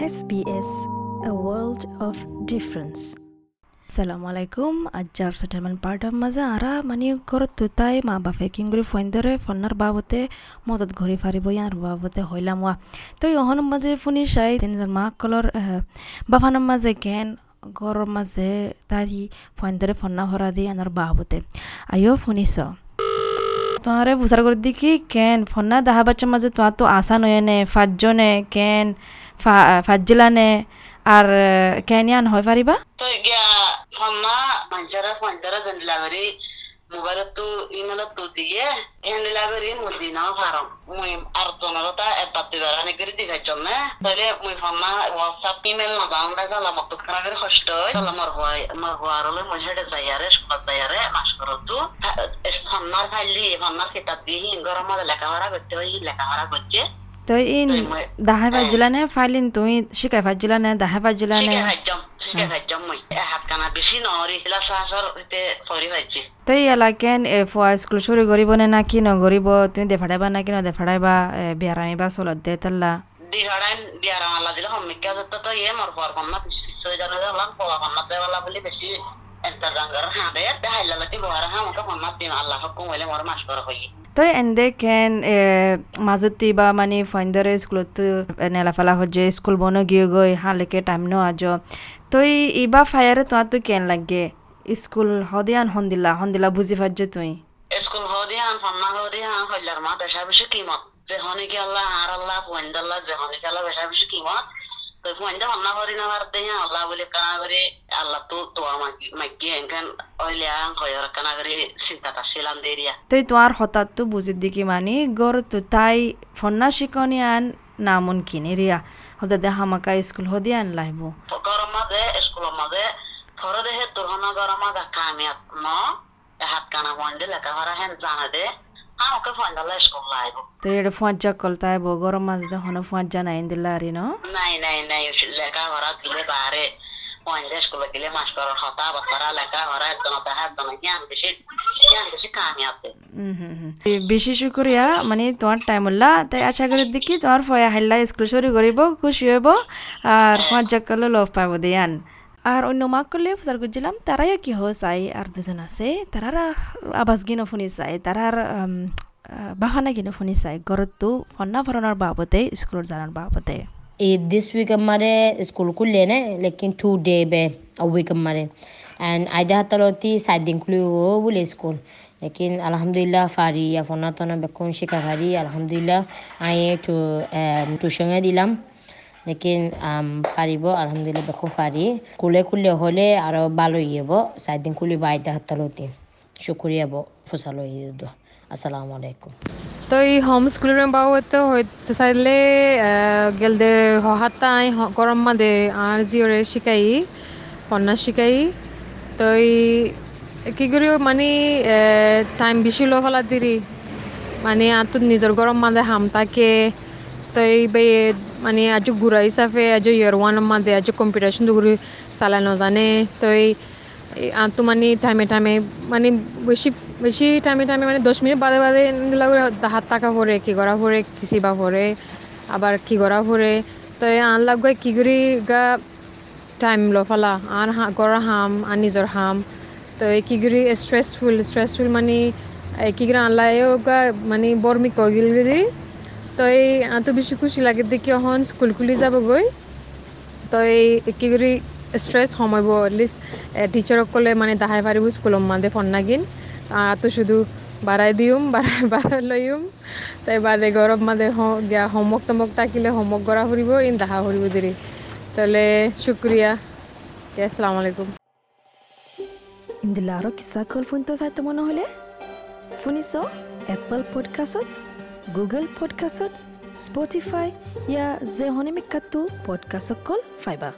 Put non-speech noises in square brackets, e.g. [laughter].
SBS, a world of difference. Assalamu alaikum আজ্জার settlement পার্টার মাঝে আরা মানে ঘরত তুতাই মা বাপে কিংগুরি ফোন ধরে ফোনার বাবতে মদত ঘুরি ফারিব ইয়ার বাবতে হইলাম ওয়া তো অহন মাঝে ফুনি চাই তিনজন মা কলর বাফানোর মাঝে কেন ঘরের মাঝে তাই ফোন ধরে ফন্না হরা দি আনার বাবতে আইও শুনিছ তোমারে বুঝার করে দেখি কেন ফন্না দাহা বাচ্চার মাঝে তো আশা নয় নে পাঁচজনে কেন ফাজিলানে আর কেনিয়ান হয় পারিবা তো গিয়া ফন্না মানুষরা ফন্ডারা জেন্ডিলা করি মোবাইলত তো ইমেলত তো দিয়ে হ্যান্ডিলা করি মুই দিনাও ফারম। মুই আর জনতা এবার দিবার আনে করে দিবার জন্য তাহলে মুই ফন্না হোয়াটসঅ্যাপ ইমেল না দাও না জালা মত খানা করে কষ্ট জালা মর হয় মর হওয়ার হলে মুই হেডে যাইয়ারে স্কুলত যাইয়ারে মাস করতো ফন্নার ফাইলি ফন্নার কিতাব দিয়ে হিন গরম মধ্যে লেখাপড়া করতে হয় লেখাপড়া করছে তো ইন দাহাই বাজিলানে ফাইলিন তুমি শিকাই ফাজিলানে দাহাই বাজিলানে শিখে ভাজ্যম শিখে ভাজ্যম মই হাত কানা বেশি নহরি হিলা সাহসর হইতে ফরি ভাজি তো ইয়ালা কেন ফুয়া স্কুল শুরু করিব নে না কি নগরিব তুমি দেফাড়াইবা না কি দেফাড়াইবা বিয়ারামিবা চলত দে তাল্লা দিহাড়াই বিয়ার মালা দিলে সমিকা যত তো ইয়ে মর পর কন্যা বিশ্ব জানো হলাম পড়া কন্যা দেওয়ালা বলি বেশি আল্লাহ মাস করা হই তো এন্দে কেন মাজতি বা মানে ফাইন্দারে স্কুলত নেলাফালা হচ্ছে স্কুল বন গিয়ে গই হালেকে টাইম ন আজ তো ইবা ফায়ারে তোমার তো কেন লাগে? স্কুল হদিয়ান হন্দিলা হন্দিলা বুঝি পারছ তুই স্কুল হদি হান ফান্না হদি হান হইলার মা বেশা বেশি কিমত? যে হনিকে আল্লাহ আর আল্লাহ ফুয়েন্দাল্লাহ যে হনিকে আল্লাহ বেশা বেশি কিমত? তো ফুয়েন্দা ফান্না করি না পারতে হ্যাঁ আল্লাহ বলে কানা করে আল্লাহ তো তোয়া মাগি এনখান ওইলে আং হয়র কানা করে চিন্তাটা ছিলাম দেরিয়া তুই তোমার হঠাৎ তো বুঝি দিকি মানি গর তো তাই ফন্না শিকনি আন নামুন কিনি রিয়া হতে দে হামাকা স্কুল হদি আন লাইব গরম মাঝে স্কুলের মাঝে থরে দেহে তোর হনা গরম মাঝে কামিয়াত ন হাত কানা ফন্ডে লেখাপড়া হেন জানা দে তো এটা ফুয়াজ্জা কলতাই বো গরম মাঝ দে হন ফুয়াজ্জা নাই দিলা আরি ন নাই নাই নাই লেখাপড়া গিলে বাহারে ফন্ডে স্কুলে গিলে মাস্টারের হতা বাচ্চারা লেখাপড়া একজন তাহা একজন জ্ঞান বেশি জ্ঞান বেশি বেশি শুক্রিয়া মানে তোমার টাইম হল্লা তাই আশা করি দেখি তোমার ফয়া হাল্লা স্কুল শুরু করিব খুশি হইব আর ফুয়াজ্জা করলে লভ পাইব দিয়ান আর অন্য মাক করলে প্রচার করছিলাম তারাই কি হো চাই আর দুজন আছে তারার আবাস গিনো ফোনি চাই তারার বাহানা গিনো ফোনি চাই ঘরতো ফন্না ভরণের বাবদে স্কুলের জানার বাবদে ঈদ দিস উইক আমারে স্কুল খুললে না লেকিন টু ডে বে উইক আমারে অ্যান্ড আইদা হাতালতি সাত দিন খুলি ও বলে স্কুল লেকিন আলহামদুলিল্লাহ ফারি ফোনা তনা বেক্ষণ শিখা ফারি আলহামদুলিল্লাহ আই টু টুশনে দিলাম লেকিন পারিব আলহামদুলিল্লাহ বেকু পারি কুলে কুলে হলে আরও ভালো ইয়েব চার দিন কুলি বাইতে হাতালতি শুকুরিয়া বো ফুসালো ইয়ে আসসালামু আলাইকুম। তো এই হোম স্কুলের বাবদ হইতে চাইলে গেলদে হহাতাই গরম মাদে আর জিওরে শিকাই কন্যা শিকাই। তো এই কি করি মানে টাইম বেশি লো ফেলা দিরি মানে তো নিজের গরম মাদে হাম থাকে এই বে মানে আজ ঘুরা হিসাবে আজ ইয়ার ওয়ান মাদে আজ কম্পিটিশন দুগুরি চালানো জানে এই তো মানে টাইমে টাইমে মানে বেশি বেশি টাইমে টাইমে মানে দশ মিনিট বাদে বাদে হাত টাকা ভরে কি করা ভরে কিসিবা ভরে আবার কি করা ভরে তো আন লাগবে কি করি গা টাইম লো ফেলা আর গড়া হাম আর নিজের হাম তো কি করি স্ট্রেসফুল স্ট্রেসফুল মানে কি করে আনলাইও গা মানে বর্মি কগিল গিরি তো এই তো বেশি খুশি লাগে দেখি এখন স্কুল খুলি যাব গৈ। তো এই কি কৰি ষ্ট্ৰেছ সময়ব এটলিষ্ট টিচাৰসকলে মানে দাহাই পাৰিব স্কুলৰ মাদে ফোন নাগিন। তো শুধু বাড়াই দিউম [laughs] বাড়াই বাড়াই লইম তাই বাদে গরম মাদে হোমৱৰ্ক টমৱৰ্ক থাকিলে হোমৱৰ্ক করা ফুরিব ইন দাহা ফুরিব দেরি তাহলে শুক্রিয়া আসসালামু আলাইকুম। ইন্দিলা আরও কিসা কল ফোন তো চাইতে মনে হলে শুনিছ? এপল পডকাষ্টত গুগল পডকাষ্টত স্পটিফাই ইয়াৰ জেহনিমিক কাটো পডকাষ্টকল ফাইবা